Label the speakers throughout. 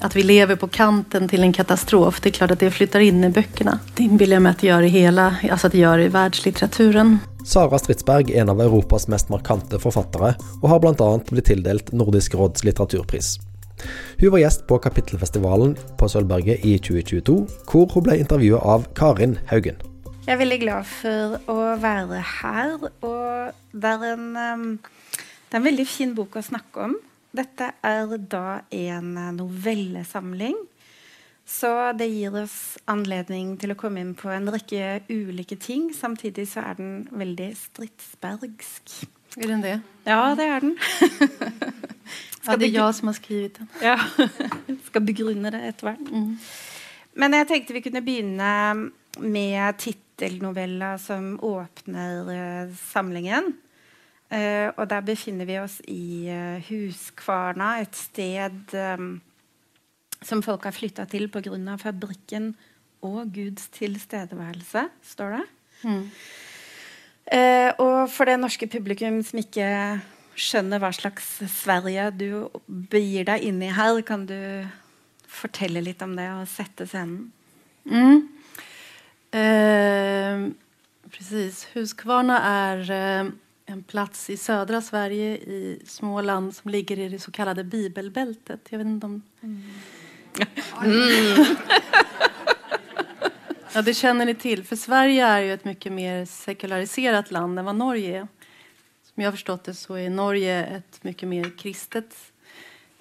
Speaker 1: Att vi lever på kanten till en katastrof, det är klart att det flyttar in i böckerna. Det inbillar jag mig att det gör i hela, alltså att det gör i världslitteraturen.
Speaker 2: Sara Stridsberg är en av Europas mest markante författare och har bland annat blivit tilldelat Nordisk råds litteraturpris. Hun var gjest på Kapittelfestivalen på Sølvberget i 2022, hvor hun ble intervjuet av Karin Haugen.
Speaker 3: Jeg er veldig glad for å være her. Og det er en, um, det er en veldig fin bok å snakke om. Dette er da en novellesamling. Så det gir oss anledning til å komme inn på en rekke ulike ting. Samtidig så er den veldig stridsbergsk.
Speaker 1: Är den det?
Speaker 3: Ja, det er den.
Speaker 1: ja, det är jag som har skrivit den.
Speaker 3: Ja, Skal begrunne det etter hvert. Mm. Men jeg tenkte vi kunne begynne med tittelnovella som åpner uh, samlingen. Uh, og der befinner vi oss i uh, Huskvarna, et sted um, som folk har flytta til pga. fabrikken og Guds tilstedeværelse, står det. Mm. Uh, og for det norske publikum som ikke skjønner hva slags Sverige du begir deg inn i her, kan du fortelle litt om det och sätta scenen? Mm.
Speaker 1: Eh, precis. Huskvarna är eh, en plats i södra Sverige, i Småland, som ligger i det så kallade bibelbältet. Jag vet inte om... Mm. Mm. ja, det känner ni till. För Sverige är ju ett mycket mer sekulariserat land än vad Norge är. Som jag har förstått det så är Norge ett mycket mer kristet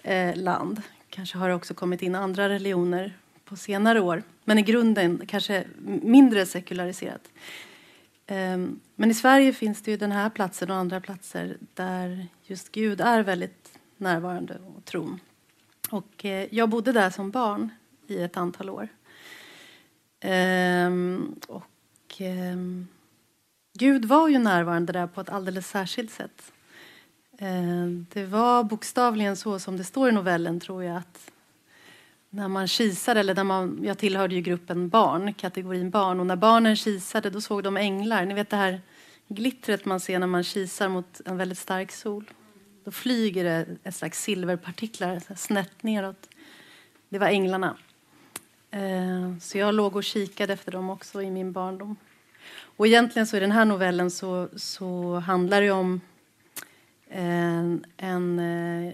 Speaker 1: eh, land Kanske har det också kommit in andra religioner på senare år. Men i grunden kanske mindre sekulariserat. Ehm, men i Sverige finns det ju den här platsen och andra platser där just Gud är väldigt närvarande och tron. Och eh, jag bodde där som barn i ett antal år. Ehm, och ehm, Gud var ju närvarande där på ett alldeles särskilt sätt. Det var bokstavligen så som det står i novellen, tror jag, att när man kisade, eller när man, jag tillhörde ju gruppen barn, kategorin barn, och när barnen kisade då såg de änglar. Ni vet det här glittret man ser när man kisar mot en väldigt stark sol. Då flyger det ett slags silverpartiklar snett neråt. Det var änglarna. Eh, så jag låg och kikade efter dem också i min barndom. Och egentligen så i den här novellen så, så handlar det om en, en, eh,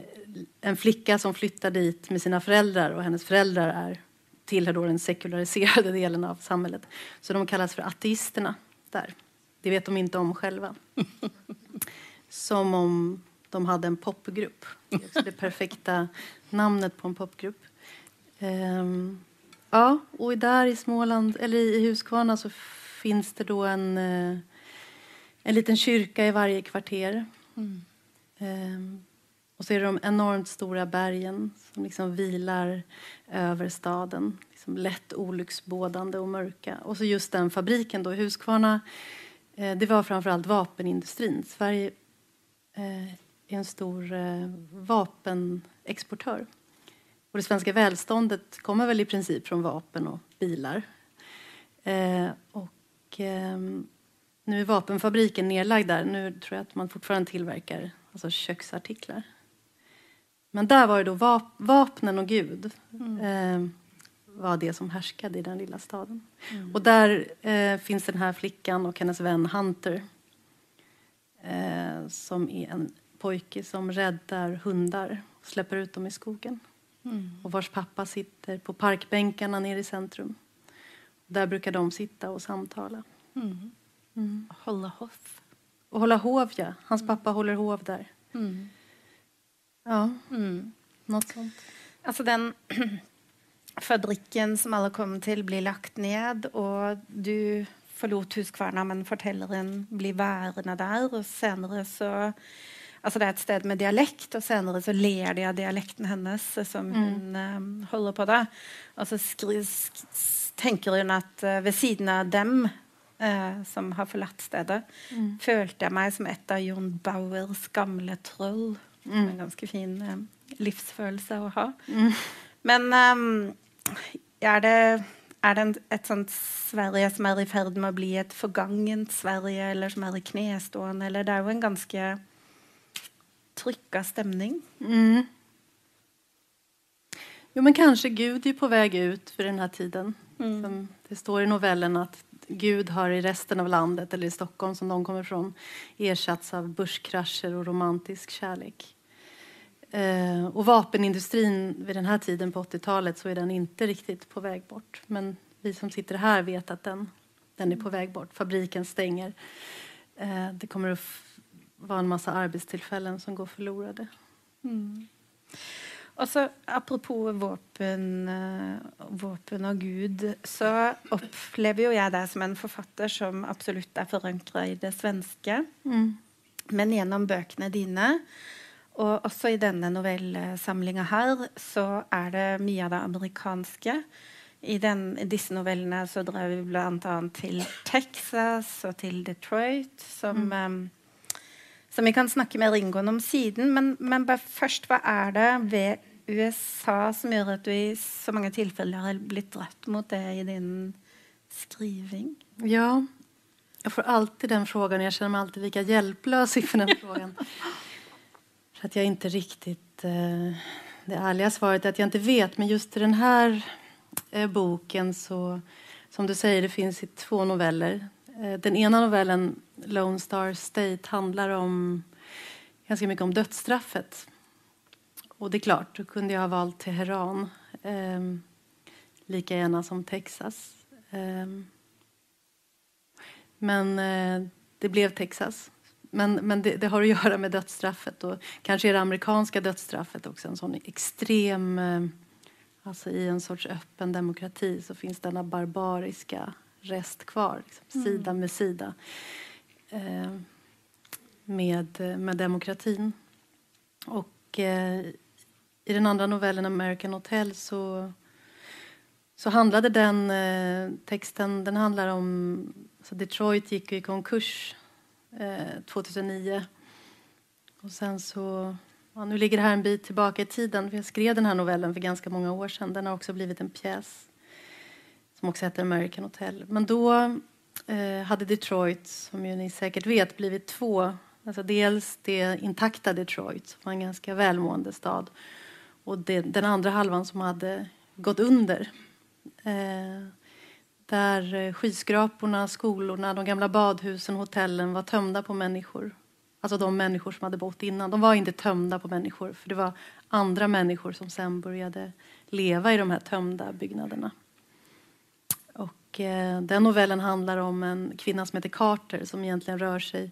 Speaker 1: en flicka som flyttar dit med sina föräldrar och hennes föräldrar är, tillhör då den sekulariserade delen av samhället. Så de kallas för ateisterna där. Det vet de inte om själva. Som om de hade en popgrupp. Det, det perfekta namnet på en popgrupp. Um, ja, och där i Småland, eller i Huskvarna så finns det då en, eh, en liten kyrka i varje kvarter. Mm. Ehm, och så är det de enormt stora bergen som liksom vilar över staden. Liksom lätt olycksbådande och mörka. Och så just den fabriken då, Huskvarna. Eh, det var framförallt vapenindustrin. Sverige eh, är en stor eh, vapenexportör. Och det svenska välståndet kommer väl i princip från vapen och bilar. Eh, och ehm, nu är vapenfabriken nedlagd där. Nu tror jag att man fortfarande tillverkar alltså köksartiklar. Men där var det då vap vapnen och Gud mm. eh, var det som härskade i den lilla staden. Mm. Och där eh, finns den här flickan och hennes vän Hunter eh, som är en pojke som räddar hundar och släpper ut dem i skogen. Mm. Och vars pappa sitter på parkbänkarna nere i centrum. Där brukar de sitta och samtala. Mm.
Speaker 3: Mm. Hålla hov.
Speaker 1: Och hålla hov, ja. Hans mm. pappa håller hov där. Mm. Ja, mm. något sånt.
Speaker 3: Alltså den fabriken som alla kom till blir lagt ned och du förlot Huskvarna men fortelleren blir værende där och senare så Alltså det är ett sted med dialekt och senare så ler de av dialekten hennes som mm. hon um, håller på det. Och så tänker hon att uh, vid sidan av dem eh, som har forlatt stedet, mm. følte jeg meg som et av Jon Bauers gamle troll. Mm. En ganske fin eh, livsfølelse å ha. Mm. Men um, er det, er det en, et sånt Sverige som er i ferd med å bli et forgangent Sverige, eller som er i knestående? Eller det er jo en ganske trykka stemning. Mm.
Speaker 1: Jo, men kanske Gud är på väg ut för den här tiden. Mm. det står i novellen att Gud har i resten av landet, eller i Stockholm som de kommer ifrån, ersatts av börskrascher och romantisk kärlek. Eh, och vapenindustrin vid den här tiden på 80-talet så är den inte riktigt på väg bort. Men vi som sitter här vet att den, den är på väg bort. Fabriken stänger. Eh, det kommer att vara en massa arbetstillfällen som går förlorade. Mm.
Speaker 3: Og så Apropos våpen, eh, våpen, og Gud, så opplever jo jeg deg som en forfatter som absolutt er forankra i det svenske. Mm. Men gjennom bøkene dine, og også i denne novellesamlinga her, så er det mye av det amerikanske. I den, disse novellene så drar vi bl.a. til Texas og til Detroit, som mm. Som vi kan snakke mer inngående om siden. Men, men først, hva er det ved USA som gjør at du i så mange tilfeller har blitt dratt mot det i din skriving?
Speaker 1: Ja, jag får alltid den frågan och jag känner mig alltid lika hjälplös inför den frågan. För att jag inte riktigt... Eh, det ärliga svaret är att jag inte vet, men just i den här eh, boken så, som du säger, det finns i två noveller. Eh, den ena novellen, Lone Star State, handlar om ganska mycket om dödsstraffet. Och det är klart, då kunde jag ha valt Teheran eh, lika gärna som Texas. Eh, men eh, det blev Texas. Men, men det, det, har att göra med dödsstraffet och kanske är det amerikanska dödsstraffet också en sån extrem... Eh, alltså I en sorts öppen demokrati så finns denna barbariska rest kvar, liksom, mm. sida med sida eh, med, med demokratin. Och eh, i den andra novellen, American Hotel, så, så handlade den eh, texten den handlar om... Så Detroit gick i konkurs 2009. Eh, och sen så... Ja, nu ligger det här en bit tillbaka i tiden. För jag skrev den här novellen för ganska många år sedan. Den har också blivit en pjäs som också heter American Hotel. Men då eh, hade Detroit, som ju ni säkert vet, blivit två. Alltså dels det intakta Detroit, som var en ganska välmående stad och det, den andra halvan som hade gått under. Eh, där eh, skyskraporna, skolorna, de gamla badhusen, hotellen var tömda på människor. Alltså de människor som hade bott innan. De var inte tömda på människor, för det var andra människor som sen började leva i de här tömda byggnaderna. Och, eh, den novellen handlar om en kvinna som heter Carter som egentligen rör sig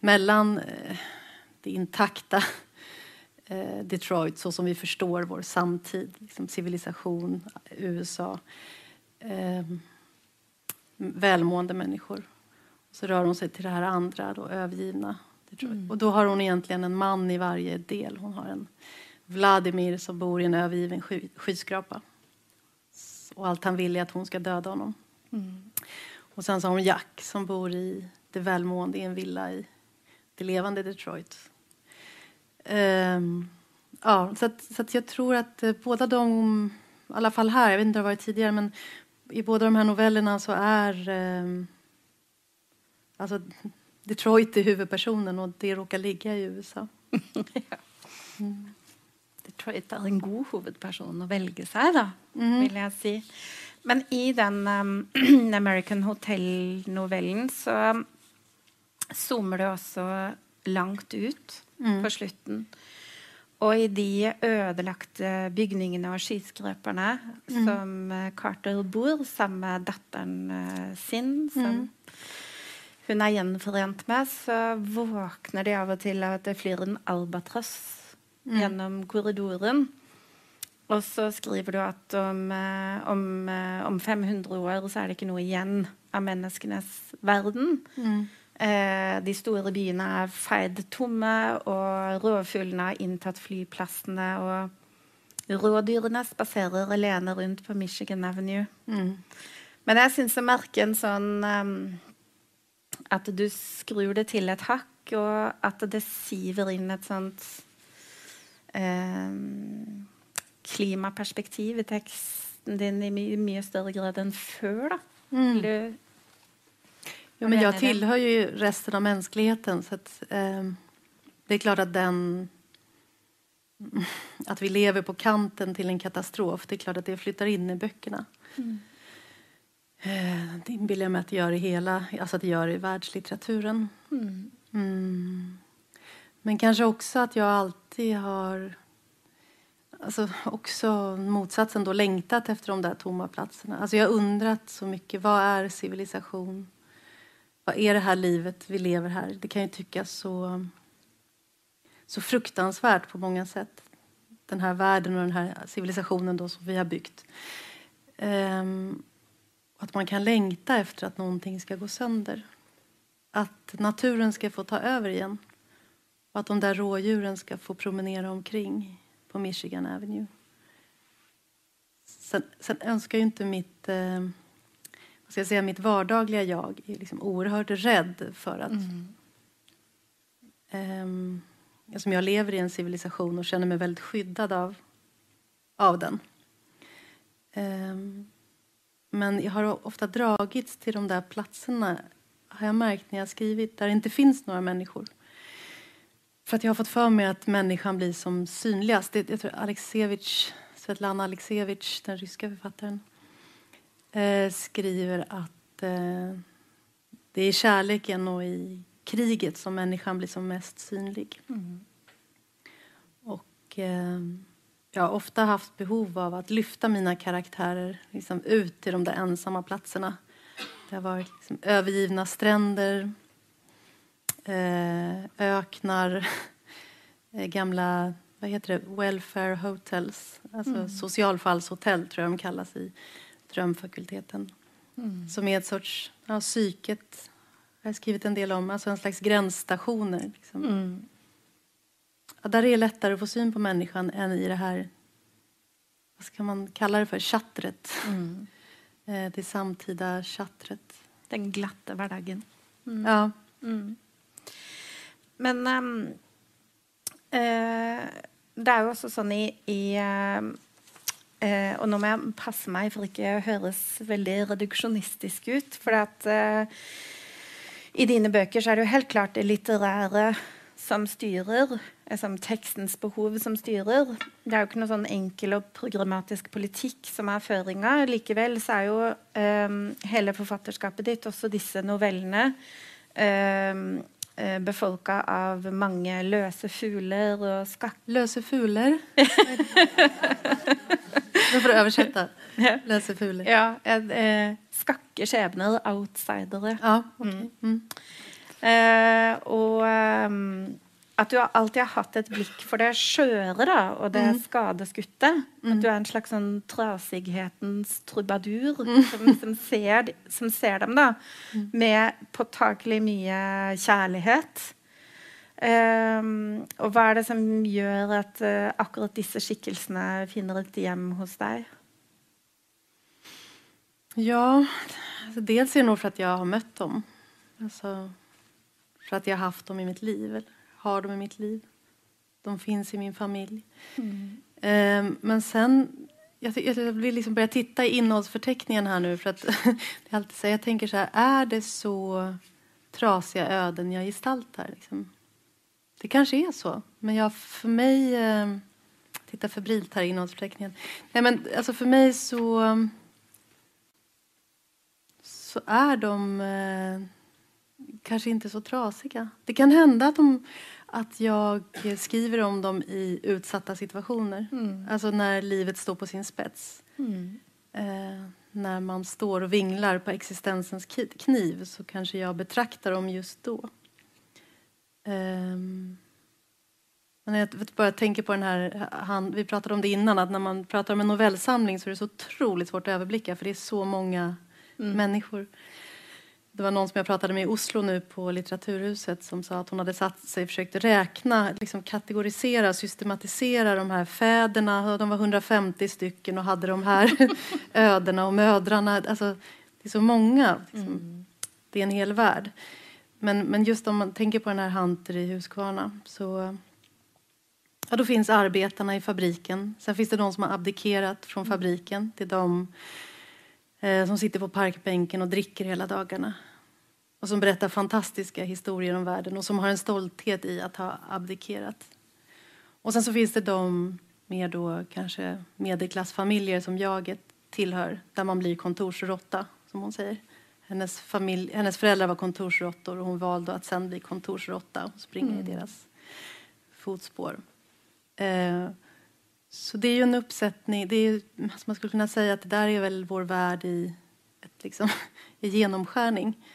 Speaker 1: mellan eh, det intakta eh, Detroit så som vi förstår vår samtid, liksom civilisation, USA. Eh, välmående människor. Så rör hon sig till det här andra, då, övergivna Detroit. Mm. Och då har hon egentligen en man i varje del. Hon har en Vladimir som bor i en övergiven sky, skyskrapa. Och allt han vill är att hon ska döda honom. Mm. Och sen så har hon Jack som bor i det välmående i en villa i det levande Detroit. Um, ja, så, att, så att jag tror att uh, båda de, i alla fall här, jag vet inte hur det varit tidigare, men i båda de här novellerna så är um, alltså Detroit är huvudpersonen och det råkar ligga i USA.
Speaker 3: mm. Detroit är en god huvudperson att välja sig, då, mm. vill jag säga. Men i den um, American Hotel-novellen så zoomar det också långt ut mm. på slutten. Och i de ödelagte bygningene og skyskraperne mm. som eh, Carter bor sammen med datteren eh, sin, som mm. hun er gjenforent med, så våkner de av og til av at det flyr en albatross mm. gjennom korridoren. Og så skriver du at om, eh, om, om, 500 år så er det ikke noe igjen av menneskenes verden. Mm. Eh, de store byene er feid tomme, og rovfuglene har inntatt flyplassene. Og rådyrene spaserer alene rundt på Michigan Avenue. Mm. Men jeg syns å merke en sånn um, At du skrur det til et hakk, og at det siver inn et sånt um, klimaperspektiv i teksten din i my mye større grad enn før. da. Mm.
Speaker 1: Jo, men jag tillhör ju resten av mänskligheten så att, eh, det är klart att den att vi lever på kanten till en katastrof. Det är klart att det flyttar in i böckerna. Mm. Det inbillar jag mig att det gör i hela, alltså att det gör i världslitteraturen. Mm. Mm. Men kanske också att jag alltid har alltså också motsatsen då längtat efter de där tomma platserna. Alltså jag har undrat så mycket, vad är civilisation? Vad är det här livet vi lever här? Det kan ju tyckas så, så fruktansvärt på många sätt. Den här världen och den här civilisationen då som vi har byggt. Um, att man kan längta efter att någonting ska gå sönder. Att naturen ska få ta över igen. Och att de där rådjuren ska få promenera omkring på Michigan Avenue. Sen, sen önskar ju inte mitt, eh, vad ska jag säga, mitt vardagliga jag är liksom oerhört rädd för att... Mm. Eh, alltså jag lever i en civilisation och känner mig väldigt skyddad av, av den. Eh, men jag har ofta dragits till de där platserna har jag märkt när jag skrivit, där det inte finns några människor. För att jag har fått för mig att människan blir som synligast. Det, jag tror Alexevich, Svetlana Aleksevich, den ryska författaren, eh, skriver att eh, det är i kärleken och i kriget som människan blir som mest synlig. Mm. Och eh, jag har ofta haft behov av att lyfta mina karaktärer liksom ut till de där ensamma platserna. Det har varit liksom övergivna stränder, öknar, eh, gamla vad heter det, welfare hotels, alltså mm. socialfallshotell tror jag de kallas i drömfakulteten. Mm. Som är ett sorts, ja, psyket jag har skrivit en del om, alltså en slags gränsstationer. Liksom. Mm. Ja, där är det lättare att få syn på människan än i det här, vad ska man kalla det för, chattret. Mm. Eh, det samtida chattret.
Speaker 3: Den glatta vardagen.
Speaker 1: Mm. Ja.
Speaker 3: Men um, uh, det er jo også sånn i, i uh, uh, Og nå må jeg passe meg for ikke å høres veldig reduksjonistisk ut. For at i dine bøker så er det jo helt klart det litterære som styrer, som tekstens behov som styrer. Det er jo ikke noe sånn enkel og programmatisk politikk som er føringa. Likevel så er jo um, hele forfatterskapet ditt, også disse novellene, um, befolka av mange løse fugler og skakk...
Speaker 1: Løse fugler? Nå får du oversette. Løse fugler.
Speaker 3: Ja. Eh, skakke skjebner, outsidere.
Speaker 1: Ja, okay. mm.
Speaker 3: Eh, og um, at du alltid har hatt et blikk for det da, og det mm. skadeskutte. Mm. At du er en slags sånn trasighetens trubadur mm. som, som, ser, som, ser, dem da, mm. med påtakelig mye kjærlighet. Um, og hva er det som gjør at uh, akkurat disse skikkelsene finner et hjem hos deg?
Speaker 1: Ja, dels är det nog för att jag har mött dem. Alltså, för att jag har haft dem i mitt liv har dem i mitt liv. De finns i min familj. Mm. Eh, men sen, jag, jag vill liksom börja titta i innehållsförteckningen här nu. För att, det alltid så, jag tänker så här, är det så trasiga öden jag gestaltar? Liksom? Det kanske är så, men jag, för mig... Eh, titta febrilt här i innehållsförteckningen. Nej, men alltså för mig så, så är de eh, kanske inte så trasiga. Det kan hända att de att jag skriver om dem i utsatta situationer. Mm. Alltså när livet står på sin spets. Mm. Eh, när man står och vinglar på existensens kniv så kanske jag betraktar dem just då. Eh, men jag bara tänker på den här, han, vi pratade om det innan, att när man pratar om en novellsamling så är det så otroligt svårt att överblicka för det är så många mm. människor. Det var någon som jag pratade med i Oslo nu på Litteraturhuset som sa att hon hade satt sig och försökt räkna, liksom kategorisera, systematisera de här fäderna. De var 150 stycken och hade de här ödena och mödrarna. Alltså, det är så många. Liksom. Mm. Det är en hel värld. Men, men just om man tänker på den här Hunter i Huskvarna så ja, då finns arbetarna i fabriken. Sen finns det de som har abdikerat från mm. fabriken. Det är de som sitter på parkbänken och dricker hela dagarna och som berättar fantastiska historier om världen och som har en stolthet i att ha abdikerat. Och sen så finns det de mer då kanske medelklassfamiljer som jag tillhör där man blir kontorsråtta, som hon säger. Hennes, familj, hennes föräldrar var kontorsråttor och hon valde att sen bli kontorsråtta och springa mm. i deras fotspår. Eh, så det är ju en uppsättning. Det är, alltså man skulle kunna säga att det där är väl vår värld i, ett, liksom, i genomskärning.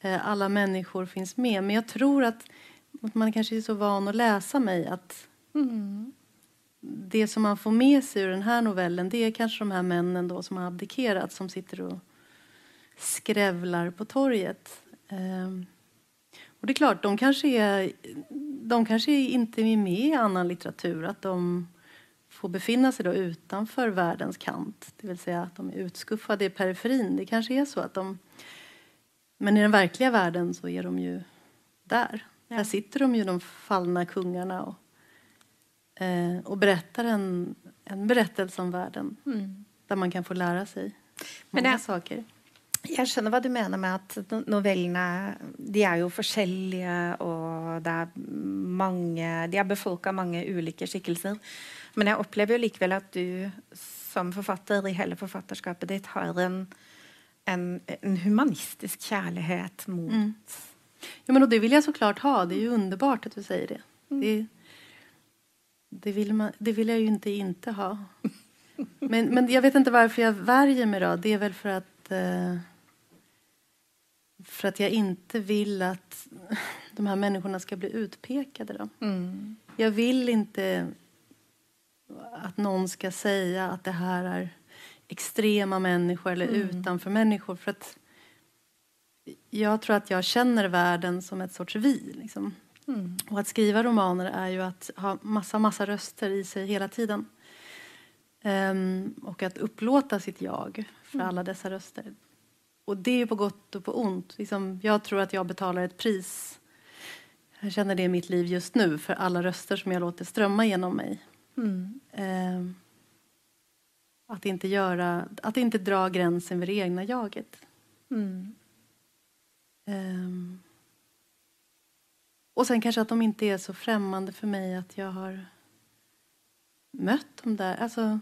Speaker 1: Eh, alla människor finns med. Men jag tror att man kanske är så van att läsa mig att mm. det som man får med sig ur den här novellen det är kanske de här männen då som har abdikerat som sitter och skrävlar på torget. Ehm, och det är klart, de kanske, är, de kanske inte är med i annan litteratur. Att de får befinna sig då utanför världens kant. Det vill säga att de är utskuffade i periferin. Det kanske är så att de... Men i den verkliga världen så är de ju där. Ja. Där sitter de ju, de fallna kungarna och, eh, och berättar en, en berättelse om världen. Mm. Där man kan få lära sig många det, saker.
Speaker 3: Jag skjønner vad du menar med att novellene de er jo forskjellige, og det er mange De er befolka av mange ulike skikkelser. Men jag upplever ju likväl att du som författare i hela författarskapet ditt har en, en, en humanistisk kärlek mot... Mm.
Speaker 1: Ja, men och det vill jag såklart ha. Det är ju underbart att du säger det. Mm. Det, det, vill man, det vill jag ju inte inte ha. Men, men jag vet inte varför jag värjer mig då. Det är väl för att... Eh, för att jag inte vill att de här människorna ska bli utpekade. Då. Mm. Jag vill inte att någon ska säga att det här är extrema människor eller mm. utanför människor. För att jag tror att jag känner världen som ett sorts vi. Liksom. Mm. Och att skriva romaner är ju att ha massa, massa röster i sig hela tiden. Um, och att upplåta sitt jag för mm. alla dessa röster. Och det är på gott och på ont. Liksom, jag tror att jag betalar ett pris jag känner det i mitt liv just nu för alla röster som jag låter strömma genom mig. Mm. Eh, att, inte göra, att inte dra gränsen vid det egna jaget. Mm. Eh, och sen kanske att de inte är så främmande för mig att jag har mött dem där. Alltså,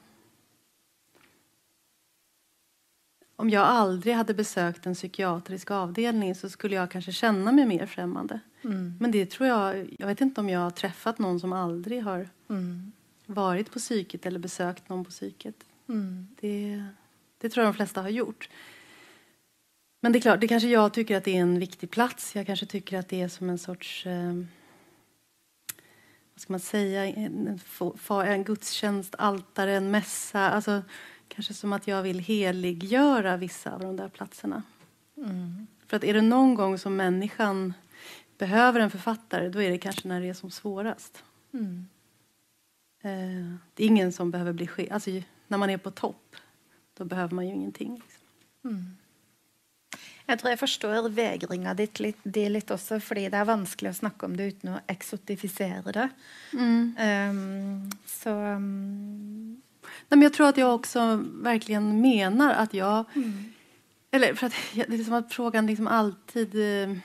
Speaker 1: om jag aldrig hade besökt en psykiatrisk avdelning så skulle jag kanske känna mig mer främmande. Mm. Men det tror jag, jag vet inte om jag har träffat någon som aldrig har mm varit på psyket eller besökt någon på psyket. Mm. Det, det tror jag de flesta har gjort. Men det är klart, det kanske jag tycker att det är en viktig plats. Jag kanske tycker att det är som en sorts... Eh, vad ska man säga? En, en gudstjänst, altare, en mässa. Alltså, kanske som att jag vill heliggöra vissa av de där platserna. Mm. För att är det någon gång som människan behöver en författare då är det kanske när det är som svårast. Mm. Eh, det är ingen som behöver bli ske alltså, När man är på topp, då behöver man ju ingenting. Liksom. Mm.
Speaker 3: Jag tror jag förstår vegringa ditt litt, det litt også, fordi det är vanskelig å snakke om det utan att eksotifisere det. Mm. Um, så um...
Speaker 1: Nej, men Jag tror att jag också verkligen menar att jag... Mm. Eller för att det är som att frågan liksom alltid... Uh,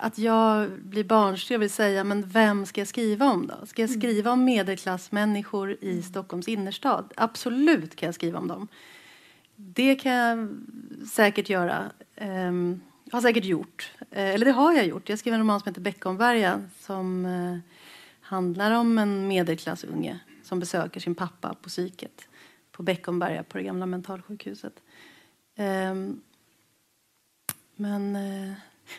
Speaker 1: att jag blir barnslig och vill säga men vem ska jag skriva om då? Ska jag mm. skriva om medelklassmänniskor i mm. Stockholms innerstad? Absolut kan jag skriva om dem. Det kan jag säkert göra. Um, har säkert gjort. Uh, eller det har jag gjort. Jag skrev en roman som heter Beckomberga som uh, handlar om en medelklassunge som besöker sin pappa på psyket på Beckomberga på det gamla mentalsjukhuset. Um, men uh,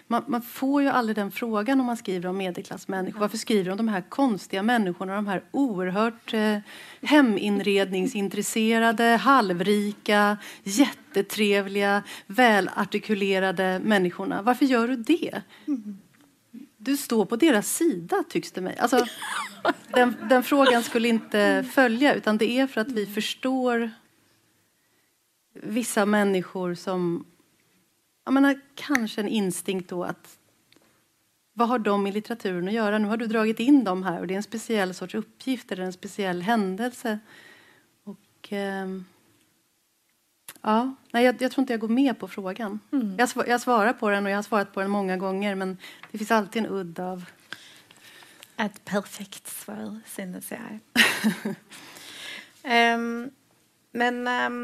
Speaker 1: man, man, får ju aldrig den frågan om man skriver om medelklassmänniskor. Varför skriver du om de här konstiga människorna, de här oerhört eh, heminredningsintresserade, halvrika, jättetrevliga, välartikulerade människorna? Varför gör du det? Mm. Du står på deras sida, tycks det mig. Alltså, den, den frågan skulle inte följa, utan det är för att vi förstår vissa människor som jag menar, kanske en instinkt då att vad har de i litteraturen att göra? Nu har du dragit in dem här och det är en speciell sorts uppgift eller en speciell händelse. Och, eh, ja, nej, jag, jag, tror inte jag går med på frågan. Mm. Jag, sv jag svarar på den och jag har svarat på den många gånger men det finns alltid en udd av
Speaker 3: Et perfekt svar, synes jeg. um, men um,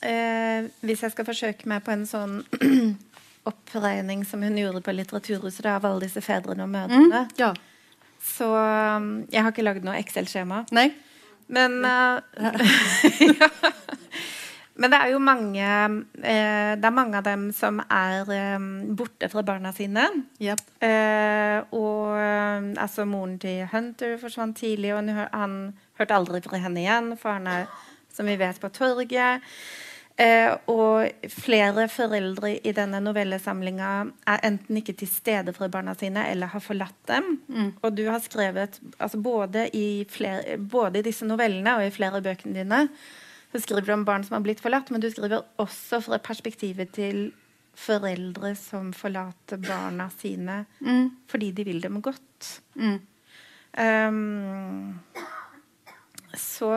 Speaker 3: uh, hvis jeg skal forsøke meg på en sånn oppregning som hun gjorde på Litteraturhuset av alle disse fedrene og mødrene,
Speaker 1: Mm, ja.
Speaker 3: så um, Jeg har ikke lagd noe Excel-skjema.
Speaker 1: Nej.
Speaker 3: Men uh, ja. Men det er jo mange eh, Det er mange av dem som er eh, borte fra barna sine.
Speaker 1: Japp.
Speaker 3: Eh, og eh, altså moren til Hunter forsvant tidlig, og han, han hørte aldri fra henne igjen, for han er, som vi vet, på torget. Eh, og flere foreldre i denne novellesamlinga er enten ikke til stede for barna sine eller har forlatt dem. Og du har skrevet altså både, i flere, både i disse novellene og i flere av bøkene dine så skriver du om barn som har blitt forlatt, men du skriver også fra perspektivet til foreldre som forlater barna sine
Speaker 1: Mm.
Speaker 3: fordi de vil dem godt.
Speaker 1: Mm.
Speaker 3: Ehm, så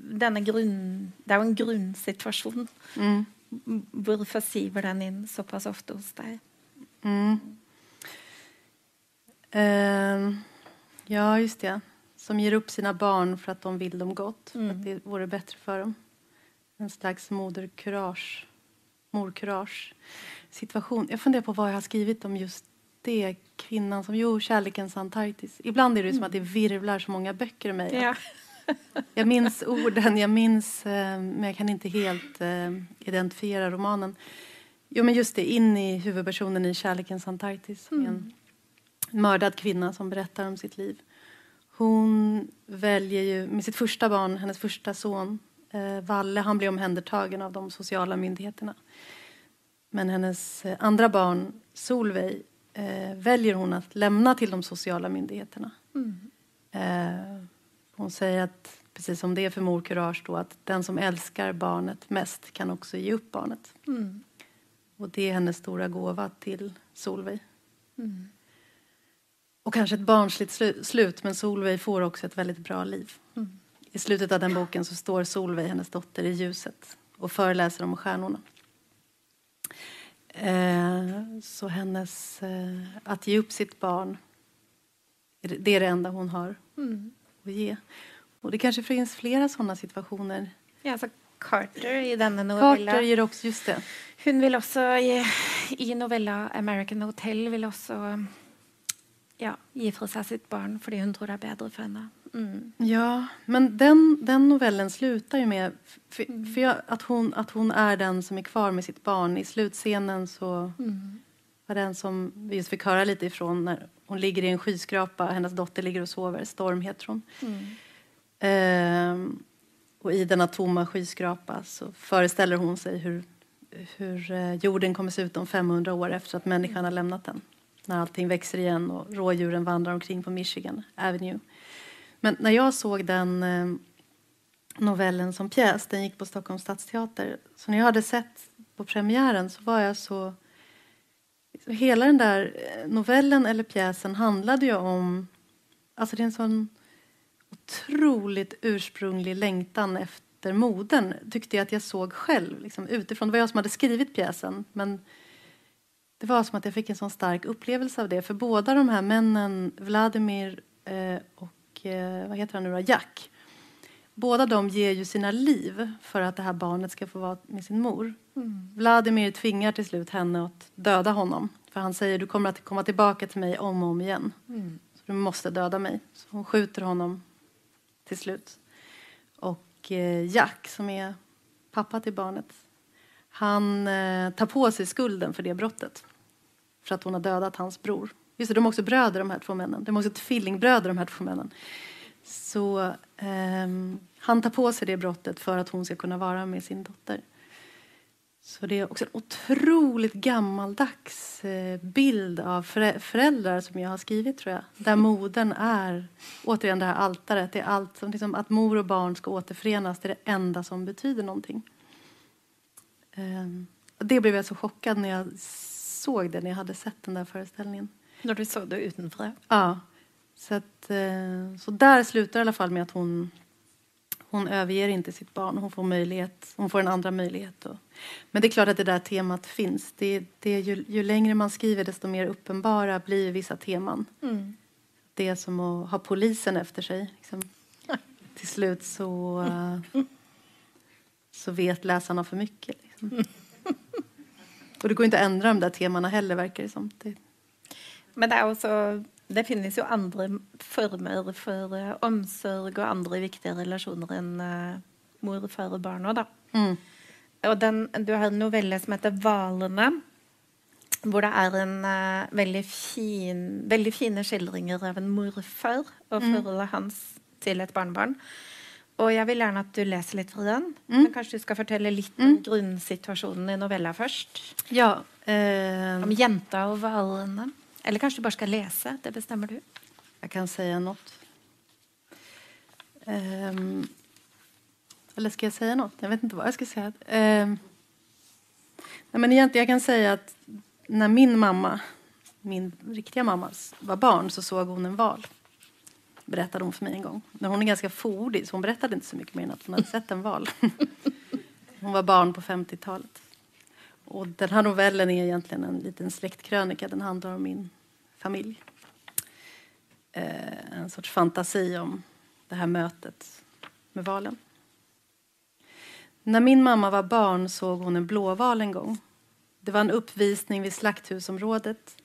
Speaker 3: denne grunn... Det er jo en grunnsituasjon.
Speaker 1: Mm.
Speaker 3: Hvorfor siver den inn såpass ofte hos deg?
Speaker 1: Mm. Eh, ja, just det. Som ger upp sina barn för att de vill dem gott. För att det vore bättre för dem. En slags moderkurage. Morkurage. Situation. Jag funderar på vad jag har skrivit om just det. Kvinnan som... Jo, kärlekens Antarktis. Ibland är det som att det virvlar så många böcker i mig.
Speaker 3: Ja.
Speaker 1: Jag minns orden, jag minns, eh, men jag kan inte helt eh, identifiera romanen. Jo, men just det, in i huvudpersonen i Kärlekens Antarktis. med En mördad kvinna som berättar om sitt liv. Hon väljer ju, med sitt första barn, hennes första son, eh, Valle, han blir omhändertagen av de sociala myndigheterna. Men hennes eh, andra barn, Solveig, eh, väljer hon att lämna till de sociala myndigheterna. Eh, hon säger att, precis som det är för mor Courage då, att den som älskar barnet mest kan också ge upp barnet. Och det är hennes stora gåva till Solveig. Och kanske ett barnsligt slu- slut, men Solveig får också ett väldigt bra liv. I slutet av den boken så står Solveig, hennes dotter, i ljuset och föreläser om stjärnorna. Eh, så hennes... Eh, att ge upp sitt barn, är det- är det enda hon har att ge. Och det kanske finns flera sådana situationer.
Speaker 3: ja, så Carter i denne novella
Speaker 1: Carter ger också, just det.
Speaker 3: Hun vil også i, i novella 'American Hotel' vil også ja, gi fra seg sitt barn fordi hun tror det er bedre for henne. Mm.
Speaker 1: Ja, men den, den novellen slutar ju med för, för jag, att, hon, att hon är den som är kvar med sitt barn. I slutscenen så var den som vi just fick höra lite ifrån när hon ligger i en skyskrapa, hennes dotter ligger och sover, Storm heter hon. Ehm, och i denna tomma skyskrapa så föreställer hon sig hur, hur eh, jorden kommer se ut om 500 år efter att människan har lämnat den. När allting växer igen och rådjuren vandrar omkring på Michigan Avenue. Men när jag såg den eh, novellen som pjäs, den gick på Stockholms stadsteater, så när jag hade sett på premiären så var jag så... hela den där eh, novellen eller pjäsen handlade ju om... Alltså det är en sån otroligt ursprunglig längtan efter modern tyckte jag att jag såg själv liksom, utifrån. Det var jag som hade skrivit pjäsen men det var som att jag fick en sån stark upplevelse av det. För båda de här männen, Vladimir eh, och eh, vad heter han nu då, Jack. Båda de ger ju sina liv för att det här barnet ska få vara med sin mor. Vladimir tvingar till slut henne att döda honom. För han säger du kommer att komma tillbaka till mig om och om igen. Så du måste döda mig. Så hon skjuter honom till slut. Och eh, Jack, som är pappa till barnet, han eh, tar på sig skulden för det brottet. För att hon har dödat hans bror. Just det, de är också bröder de här två männen. De är också tvillingbröder de här två männen. Så eh, han tar på sig det brottet för att hon ska kunna vara med sin dotter. Så det är också en otroligt gammaldags eh, bild av föräldrar som jag har skrivit tror jag. Där modern är, återigen det här altaret, det är allt som liksom, att mor och barn ska återförenas, det är det enda som betyder någonting. Ehm, det blev jag så chockad när jag såg det, när jag hade sett den där föreställningen.
Speaker 3: Når du så det utenfra.
Speaker 1: Ja. Så, att, eh, så där slutar i alla fall med att hon, hon överger inte sitt barn. Hon får, möjlighet, hon får en andra möjlighet. Och, men det är klart att det där temat finns. Det, det ju, ju längre man skriver desto mer uppenbara blir vissa teman. det är som att ha polisen efter sig. Liksom. Till slut så, uh, så vet läsarna för mycket. Liksom. Och det går inte att ändra de där temana heller, verkar det som. Det...
Speaker 3: Men det, är också, det finns ju andra former för uh, omsorg och andra viktiga relationer än uh, mor, far och barn. Då. Mm. Och den, du har en novell som heter Valene hvor det er en uh, veldig, fin, veldig fine skildringer av en morfar og mm. forholdet hans til et barnebarn. Og jeg vil gjerne at du leser litt fra den. Mm. Men kanskje du skal fortelle litt mm. om grunnsituasjonen i novella først?
Speaker 1: Ja. Eh...
Speaker 3: Om jenta og hvalene. Eller kanskje du bare skal lese? Det bestemmer du.
Speaker 1: Jeg kan si noe. Um, eller ska jag säga något? Jag vet inte vad jag ska säga. Um, nej, men egentligen, jag kan säga att när min mamma, min riktiga mamma, var barn så såg hon en val. Berättade hon för mig en gång. Men hon är ganska fåordig så hon berättade inte så mycket mer än att hon hade sett en val. Hon var barn på 50-talet. Och den här novellen är egentligen en liten släktkrönika. Den handlar om min familj. Eh, en sorts fantasi om det här mötet med valen. När min mamma var barn såg hon en blåval en gång. Det var en uppvisning vid slakthusområdet.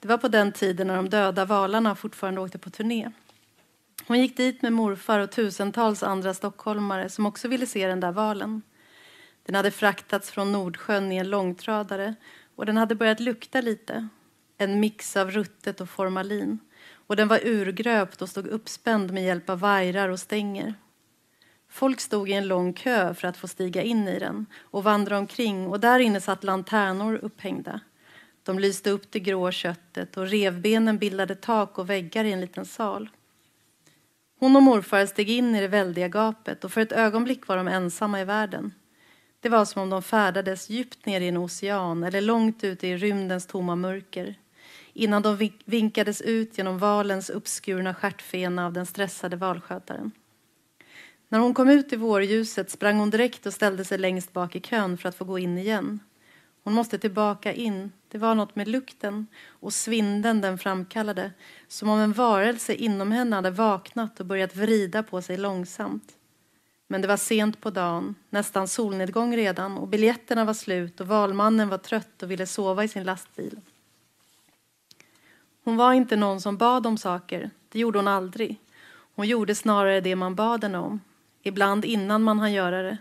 Speaker 1: Det var på den tiden när de döda valarna fortfarande åkte på turné. Hon gick dit med morfar och tusentals andra stockholmare som också ville se den där valen. Den hade fraktats från Nordsjön i en långtradare och den hade börjat lukta lite. En mix av ruttet och formalin. Och den var urgröpt och stod uppspänd med hjälp av vajrar och stänger. Folk stod i en lång kö för att få stiga in i den och vandra omkring och där inne satt lanternor upphängda. De lyste upp det grå köttet och revbenen bildade tak och väggar i en liten sal. Hon och morfar steg in i det väldiga gapet och för ett ögonblick var de ensamma i världen. Det var som om de färdades djupt ner i en ocean eller långt ute i rymdens tomma mörker innan de vinkades ut genom valens uppskurna stjärtfena av den stressade valskötaren. När hon kom ut i vårljuset sprang hon direkt och ställde sig längst bak i kön för att få gå in igen. Hon måste tillbaka in. Det var något med lukten och svinden den framkallade. Som om en varelse inom henne hade vaknat och börjat vrida på sig långsamt. Men det var sent på dagen, nästan solnedgång redan och biljetterna var slut och valmannen var trött och ville sova i sin lastbil. Hon var inte någon som bad om saker. Det gjorde hon aldrig. Hon gjorde snarare det man bad henne om ibland innan man hann göra det.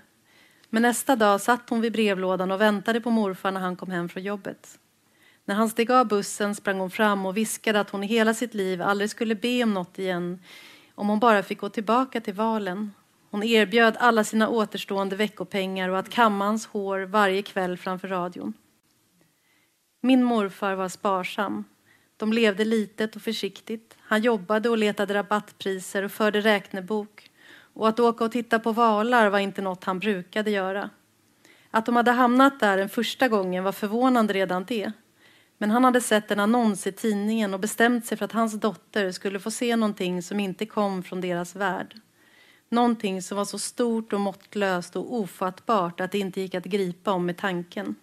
Speaker 1: Men nästa dag satt hon vid brevlådan och väntade på morfar när han kom hem från jobbet. När han steg av bussen sprang hon fram och viskade att hon i hela sitt liv aldrig skulle be om något igen om hon bara fick gå tillbaka till valen. Hon erbjöd alla sina återstående veckopengar och att kamma hans hår varje kväll framför radion. Min morfar var sparsam. De levde litet och försiktigt. Han jobbade och letade rabattpriser och förde räknebok och att åka och titta på valar var inte något han brukade göra. Att de hade hamnat där den första gången var förvånande redan det. Men han hade sett en annons i tidningen och bestämt sig för att hans dotter skulle få se någonting som inte kom från deras värld. Någonting som var så stort och måttlöst och ofattbart att det inte gick att gripa om med tanken.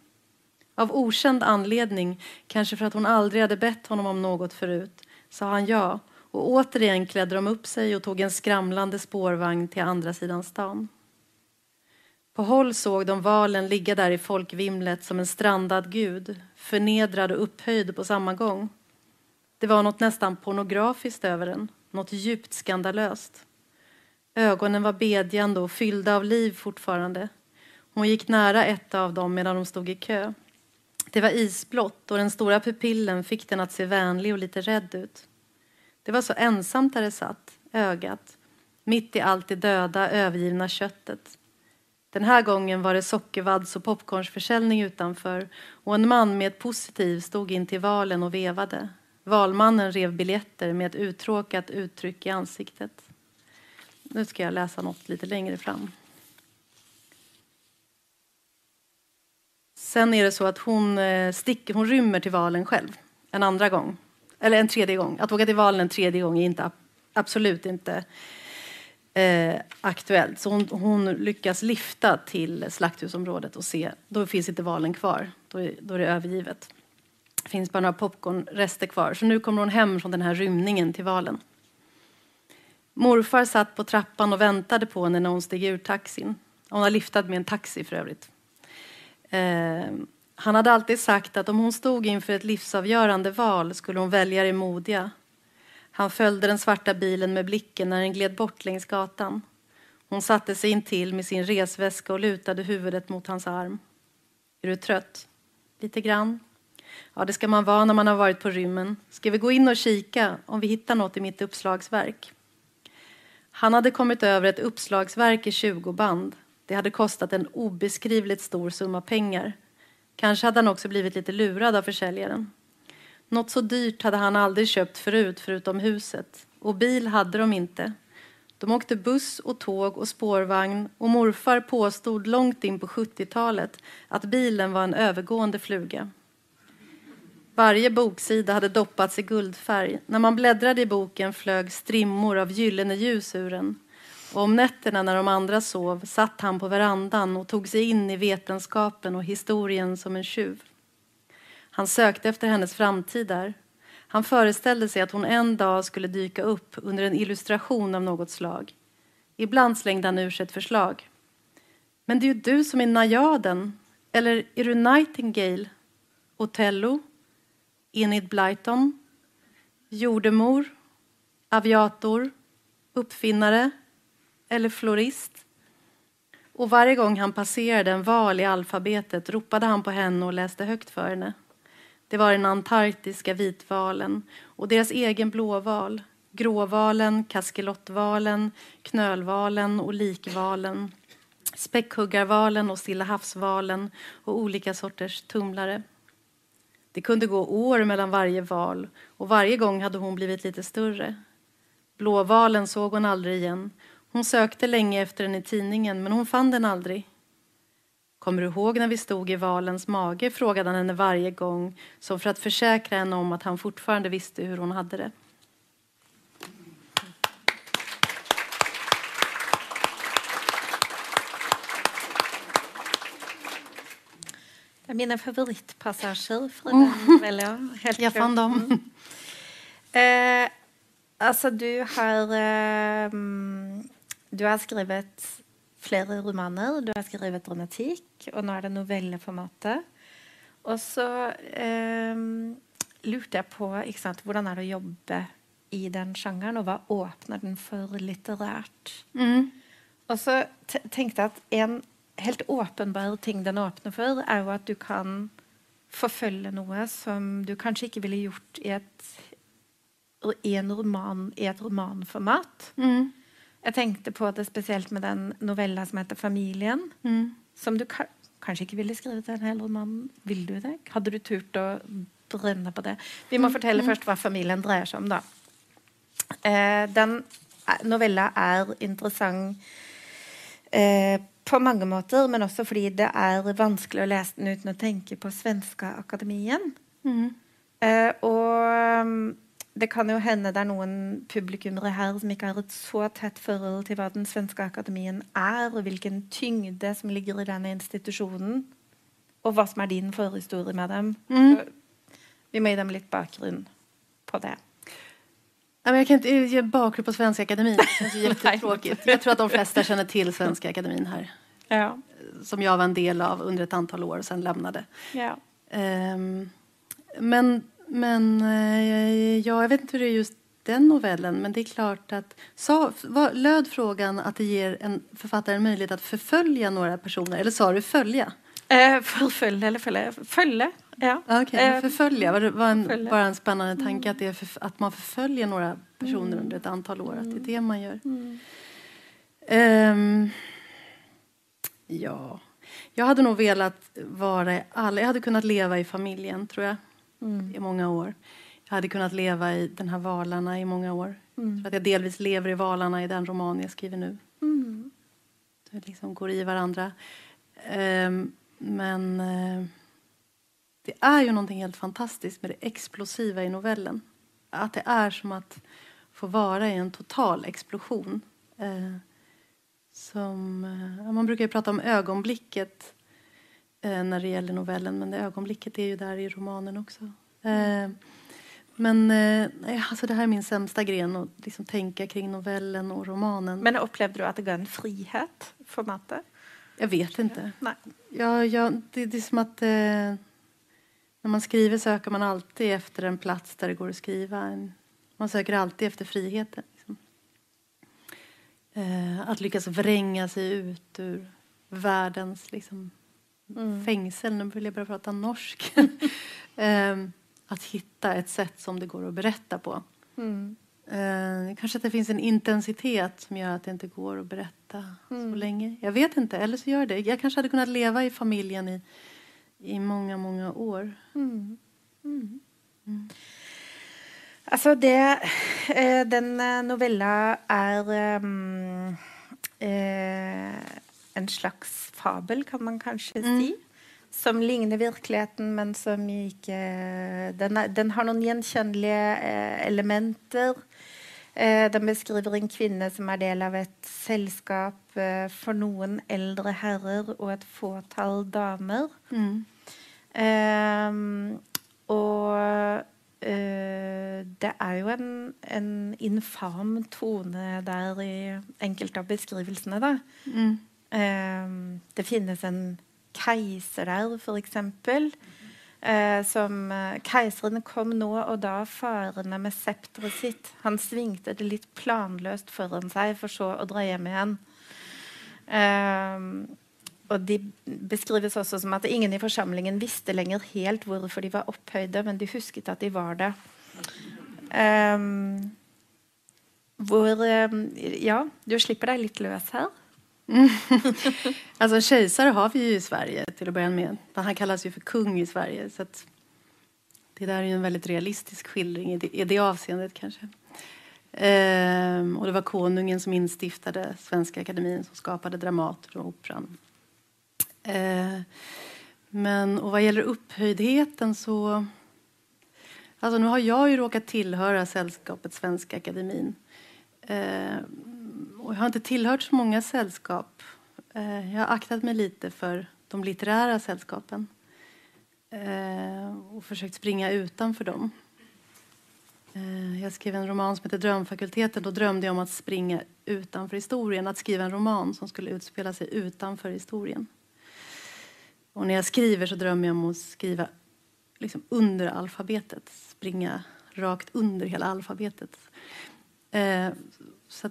Speaker 1: Av okänd anledning, kanske för att hon aldrig hade bett honom om något förut, sa han ja och återigen klädde de upp sig och tog en skramlande spårvagn till andra sidan stan. På håll såg de valen ligga där i folkvimlet som en strandad gud, förnedrad och upphöjd på samma gång. Det var något nästan pornografiskt över den, något djupt skandalöst. Ögonen var bedjande och fyllda av liv fortfarande. Hon gick nära ett av dem medan de stod i kö. Det var isblått och den stora pupillen fick den att se vänlig och lite rädd ut. Det var så ensamt där det satt, ögat, mitt i allt det döda, övergivna köttet. Den här gången var det sockervadds och popcornsförsäljning utanför och en man med ett positiv stod in till valen och vevade. Valmannen rev biljetter med ett uttråkat uttryck i ansiktet. Nu ska jag läsa något lite längre fram. Sen är det så att hon, eh, sticker, hon rymmer till valen själv en andra gång eller en tredje gång. Att åka till valen en tredje gång är inte, absolut inte eh, aktuellt. Så hon, hon, lyckas lyfta till slakthusområdet och se. Då finns inte valen kvar. Då är, då är det övergivet. Det finns bara några popcornrester kvar. Så nu kommer hon hem från den här rymningen till valen. Morfar satt på trappan och väntade på henne när hon steg ur taxin. Hon har lyftat med en taxi för övrigt. Eh, han hade alltid sagt att om hon stod inför ett livsavgörande val skulle hon välja det modiga. Han följde den svarta bilen med blicken när den gled bort längs gatan. Hon satte sig in till med sin resväska och lutade huvudet mot hans arm. Är du trött? Lite grann. Ja, det ska man vara när man har varit på rymmen. Ska vi gå in och kika om vi hittar något i mitt uppslagsverk? Han hade kommit över ett uppslagsverk i 20 band. Det hade kostat en obeskrivligt stor summa pengar. Kanske hade han också blivit lite lurad av försäljaren. Något så dyrt hade han aldrig köpt förut, förutom huset. Och bil hade de inte. De åkte buss och tåg och spårvagn och morfar påstod långt in på 70-talet att bilen var en övergående fluga. Varje boksida hade doppats i guldfärg. När man bläddrade i boken flög strimmor av gyllene ljus ur den. Och om nätterna när de andra sov satt han på verandan och tog sig in i vetenskapen och historien som en tjuv. Han sökte efter hennes framtid där. Han föreställde sig att hon en dag skulle dyka upp under en illustration av något slag. Ibland slängde han ur sig ett förslag. Men det är ju du som är najaden. Eller är du Nightingale? Otello? Enid Blyton? Jordemor? Aviator? Uppfinnare? Eller florist? Och varje gång han passerade en val i alfabetet ropade han på henne och läste högt för henne. Det var den antarktiska vitvalen och deras egen blåval, gråvalen, kaskelottvalen, knölvalen och likvalen, späckhuggarvalen och Stilla havsvalen och olika sorters tumlare. Det kunde gå år mellan varje val och varje gång hade hon blivit lite större. Blåvalen såg hon aldrig igen. Hon sökte länge efter den i tidningen men hon fann den aldrig. Kommer du ihåg när vi stod i valens mage? frågade han henne varje gång som för att försäkra henne om att han fortfarande visste hur hon hade det.
Speaker 3: Det är mina favoritpassager från mm. den novellen.
Speaker 1: Helt Jag fann dem.
Speaker 3: Mm. Eh, alltså, du har, eh, du har skrivit flera romaner, du har skrivit dramatik, och nu är det novelleformatet. Och så eh, lurte jag på ikke sant, hvordan er det å jobbe i den genren, och vad öppnar den för litterärt? Mm. Och så tänkte jag att en helt uppenbar ting den öppnar för är ju att du kan förfölja något som du kanske inte ville gjort i, ett, i en roman i ett romanformat. Mm. Jag tänkte på det speciellt med den novella som heter Familjen. Mm. Som du ka kanske inte ville skriva en hel roman. Vill du det? Hade du turt att bränna på det? Vi måste mm. mm. först vad familjen dreier sig om. Då. Eh, den eh, novella är intressant eh, på många måter, men också för det är vanskligt att läsa den utan att tänka på Svenska Akademien. Mm. Eh, och mm, det kan jo hende det er noen publikummere her som ikke har et så tett forhold til hva den svenske akademien er, og hvilken tyngde som ligger i denne institusjonen, og hva som er din forhistorie med dem. Mm. Vi må gi dem litt bakgrunn på det.
Speaker 1: Jag kan inte ge bakgrund på Svenska Akademin. Det känns jättetråkigt. Jag tror att de flesta känner till Svenska Akademin här. Ja. Som jag var en del av under ett antal år och sen lämnade. Ja. Um, men men eh, ja, jag vet inte hur det är just den novellen, men det är klart att... Sa, var, löd frågan att det ger en författare en möjlighet att förfölja några personer, eller sa du följa?
Speaker 3: Eh, förfölja eller följa? Följa, ja.
Speaker 1: Okay, eh, förfölja var, var en, förfölja. bara en spännande tanke att, det är för, att man förföljer några personer mm. under ett antal år, att det är det man gör. Mm. Um, ja, jag hade nog velat vara alla, jag hade kunnat leva i familjen tror jag mm. i många år. Jag hade kunnat leva i den här Valarna i många år. Mm. För att jag delvis lever i Valarna i den roman jag skriver nu. Mm. Det liksom går i varandra. Um, men uh, det är ju någonting helt fantastiskt med det explosiva i novellen. Att det är som att få vara i en total explosion. Uh, som, uh, man brukar ju prata om ögonblicket när det gäller novellen men det ögonblicket är ju där i romanen också. Eh, Men eh, alltså det här är min sämsta gren, att liksom tänka kring novellen och romanen.
Speaker 3: Men upplevde du att det gav en frihet, formatet?
Speaker 1: Jag vet inte.
Speaker 3: Nej.
Speaker 1: Ja, ja, det, det är som att eh, när man skriver söker man alltid efter en plats där det går att skriva. Man söker alltid efter friheten. Liksom. Eh, att lyckas vränga sig ut ur världens liksom, mm. fängsel. Nu vill jag börja prata norsk. eh, att hitta ett sätt som det går att berätta på. Mm. Eh, kanske att det finns en intensitet som gör att det inte går att berätta mm. så länge. Jag vet inte, eller så gör det. Jag kanske hade kunnat leva i familjen i, i många, många år. Mm.
Speaker 3: mm. mm. Alltså det, eh, den eh, novella är um, eh, en slags fabel, kan man kanske mm. säga som ligner virkeligheten, men som ikke Den, er, den har noen gjenkjennelige eh, elementer. Eh, den beskriver en kvinne som er del av et selskap eh, for noen eldre herrer og et fåtall damer. Mm. og det er jo en, en, infam tone der i enkelte av beskrivelsene, da. Mm. Ehm, det finnes en keiser der, f.eks. Eh, som eh, Keiseren kom nå og da farende med septeret sitt. Han svingte det litt planløst foran seg, for så å dra hjem igjen. Og de beskrives også som at ingen i forsamlingen visste lenger helt hvorfor de var opphøyde, men de husket at de var det. Um, hvor um, Ja, du slipper deg litt løs her.
Speaker 1: Mm. alltså kejsare har vi ju i Sverige till att börja med. Han kallas ju för kung i Sverige. Så det där är ju en väldigt realistisk skildring i det, i det avseendet kanske. Ehm, och det var konungen som instiftade Svenska Akademin som skapade Dramaten och Operan. Ehm, men och vad gäller upphöjdheten så... Alltså nu har jag ju råkat tillhöra sällskapet Svenska Akademin. Ehm, jag har inte tillhört så många sällskap. Eh, jag har aktat mig lite för de litterära sällskapen eh, och försökt springa utanför dem. Eh, jag skrev en roman som heter Drömfakulteten. Då drömde jag om att springa utanför historien, att skriva en roman som skulle utspela sig utanför historien. Och när jag skriver så drömmer jag om att skriva liksom under alfabetet, springa rakt under hela alfabetet. Eh, så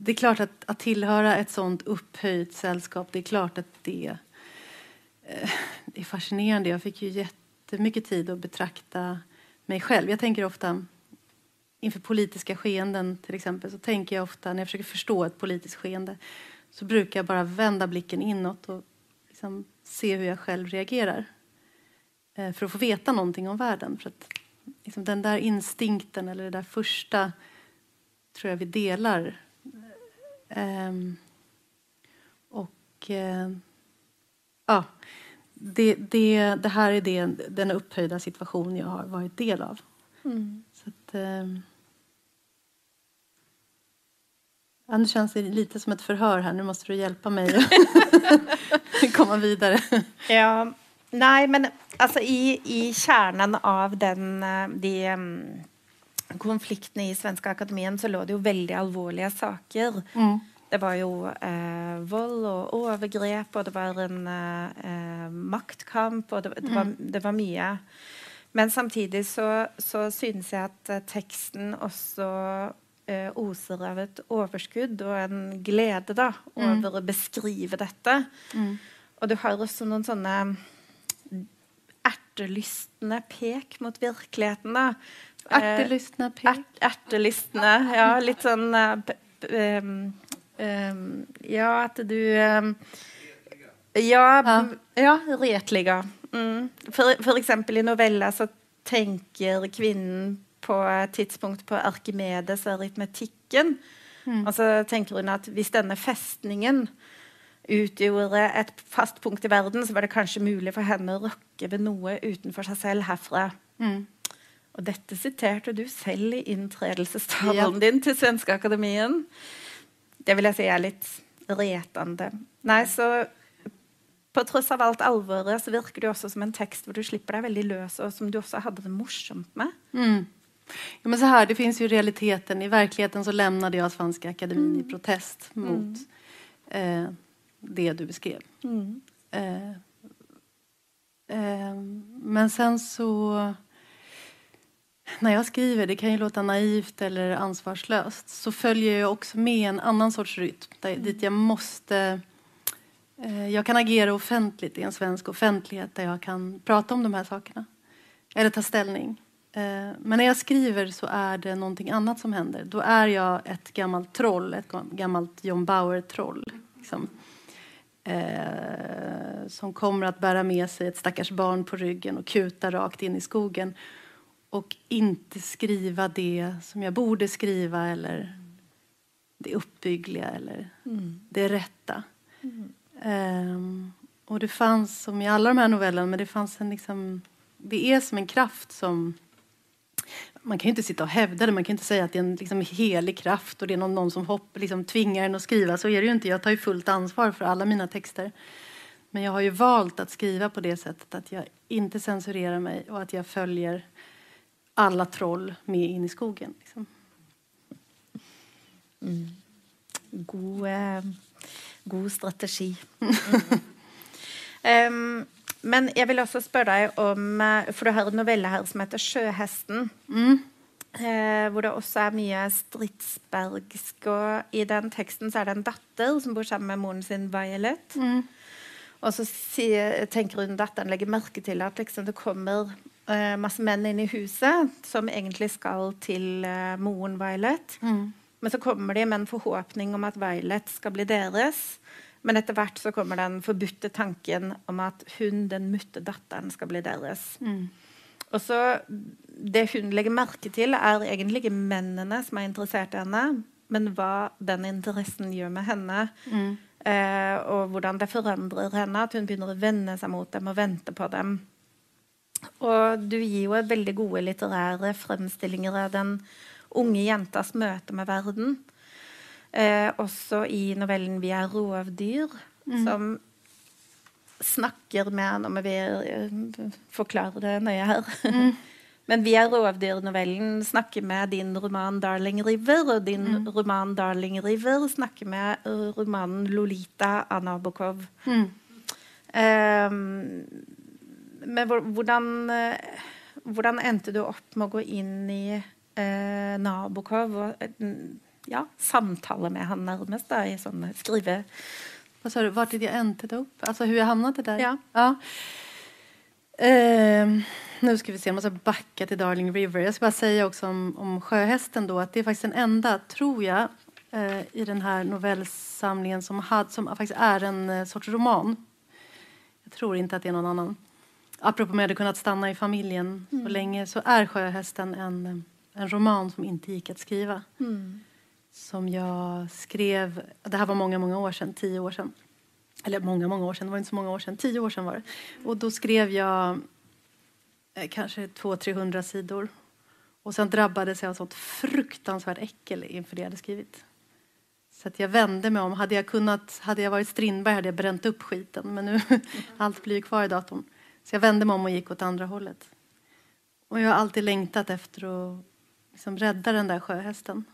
Speaker 1: det är klart att, att tillhöra ett sånt upphöjt sällskap, det är klart att det, eh, det är fascinerande. Jag fick ju jättemycket tid att betrakta mig själv. Jag tänker ofta inför politiska skeenden till exempel så tänker jag ofta när jag försöker förstå ett politiskt skeende så brukar jag bara vända blicken inåt och liksom se hur jag själv reagerar eh, för att få veta någonting om världen. För att, liksom, den där instinkten eller det där första tror jag vi delar Um, och uh, ja, det, det, det här är det, den upphöjda situation jag har varit del av. Mm. Så att, um, ja, nu känns det lite som ett förhör här. Nu måste du hjälpa mig att komma vidare.
Speaker 3: Ja, nej, men alltså i, i kärnan av den, eh, de um, konfliktene i Svenska Akademien så lå det jo veldig alvorlige saker. Mm. Det var jo eh, vold og overgrep, og det var en eh, maktkamp, og det, det, var, mm. det, var, mye. Men samtidig så, så synes jeg at eh, teksten også eh, oser av et overskudd og en glede da, mm. over mm. å beskrive dette. Mm. Og du har også noen sånne ertelystne pek mot virkeligheten. da.
Speaker 1: Ertelystne pek?
Speaker 3: ertelystne, ja. Litt sånn um, um, Ja, at du um, Ja, ja retliga. Mm. For, for, eksempel i novella så tenker kvinnen på et tidspunkt på Arkimedes aritmetikken. Mm. Og så tenker hun at hvis denne festningen utgjorde et fast punkt i verden, så var det kanskje mulig for henne å rokke ved noe utenfor seg selv herfra. Mm. Og dette siterte du selv i inntredelsestalen ja. din til Svenska Det vil jeg si er litt retende. Nei, så på tross av allt alvoret så virker det også som en text hvor du slipper deg veldig løs, og som du også hadde det morsomt med.
Speaker 1: Mm. Ja, men så här, det finns ju realiteten. I verkligheten så lämnade jag Svenska Akademin mm. i protest mot mm. eh, det du beskrev. Mm. Eh, eh, men sen så... När jag skriver, det kan ju låta naivt eller ansvarslöst, så följer jag också med en annan sorts rytm där, mm. dit jag måste... Eh, jag kan agera offentligt i en svensk offentlighet där jag kan prata om de här sakerna. Eller ta ställning. Eh, men när jag skriver så är det någonting annat som händer. Då är jag ett gammalt troll, ett gammalt John Bauer-troll. Liksom. Eh, som kommer att bära med sig ett stackars barn på ryggen och kuta rakt in i skogen och inte skriva det som jag borde skriva eller det uppbyggliga eller mm. det rätta. Mm. Um, och det fanns, som i alla de här novellerna, men det fanns en liksom, det är som en kraft som man kan ju inte sitta och hävda det, man kan inte säga att det är en liksom helig kraft och det är någon, någon som hopp, liksom tvingar en att skriva. Så är det ju inte. Jag tar ju fullt ansvar för alla mina texter. Men jag har ju valt att skriva på det sättet att jag inte censurerar mig och att jag följer alla troll med in i skogen. Liksom.
Speaker 3: Mm. God, eh, god strategi. Um, men jeg vil også spørre deg om eh, For du har en novelle her som heter 'Sjøhesten'. Mm. Eh, hvor det også er mye stridsbergsk. Og i den teksten så er det en datter som bor sammen med moren sin, Violet. Mm. Og så sier, tenker hun datteren legger merke til at liksom, det kommer masse menn inn i huset som egentlig skal til eh, moren Violet. Mm. Men så kommer de med en forhåpning om at Violet skal bli deres. Men etter hvert så kommer den forbudte tanken om at hun, den mutte datteren, skal bli deres. Mm. Og så Det hun legger merke til, er egentlig ikke mennene som er interessert i henne, men hva den interessen gjør med henne. Mm. Eh, og hvordan det forandrer henne. At hun begynner å vende seg mot dem og vente på dem. Og du gir jo veldig gode litterære fremstillinger av den unge jentas møte med verden. Eh, også i novellen 'Vi er rovdyr', mm. som snakker med Nå må vi eh, forklare det nøye her. Mm. Men 'Vi er rovdyr'-novellen snakker med din roman 'Darling River', og din mm. roman 'Darling River' snakker med uh, romanen 'Lolita' av Nabokov. Mm. Um, men hvordan, uh, hvordan endte du opp med å gå inn i uh, Nabokov? Og, ja, samtale med han närmast där i sån skrive...
Speaker 1: Vad sa du, vart jag äntade upp? Alltså hur jag hamnade där?
Speaker 3: Ja.
Speaker 1: ja. Eh, nu ska vi se, jag måste backa till Darling River. Jag ska bara säga också om, om Sjöhästen då att det är faktiskt den enda, tror jag, eh, i den här novellsamlingen som, had, som faktiskt är en eh, sorts roman. Jag tror inte att det är någon annan. Apropå om jag hade kunnat stanna i familjen mm. så länge så är Sjöhästen en, en roman som inte gick att skriva. Mm som jag skrev, det här var många, många år sedan, tio år sedan. Eller många, många år sedan, det var inte så många år sedan, tio år sedan var det. Och då skrev jag eh, kanske 200-300 sidor. Och sen drabbades jag av sånt fruktansvärt äckel inför det jag hade skrivit. Så att jag vände mig om. Hade jag, kunnat, hade jag varit Strindberg hade jag bränt upp skiten. Men nu allt blir kvar i datorn. Så jag vände mig om och gick åt andra hållet. Och jag har alltid längtat efter att liksom rädda den där sjöhästen.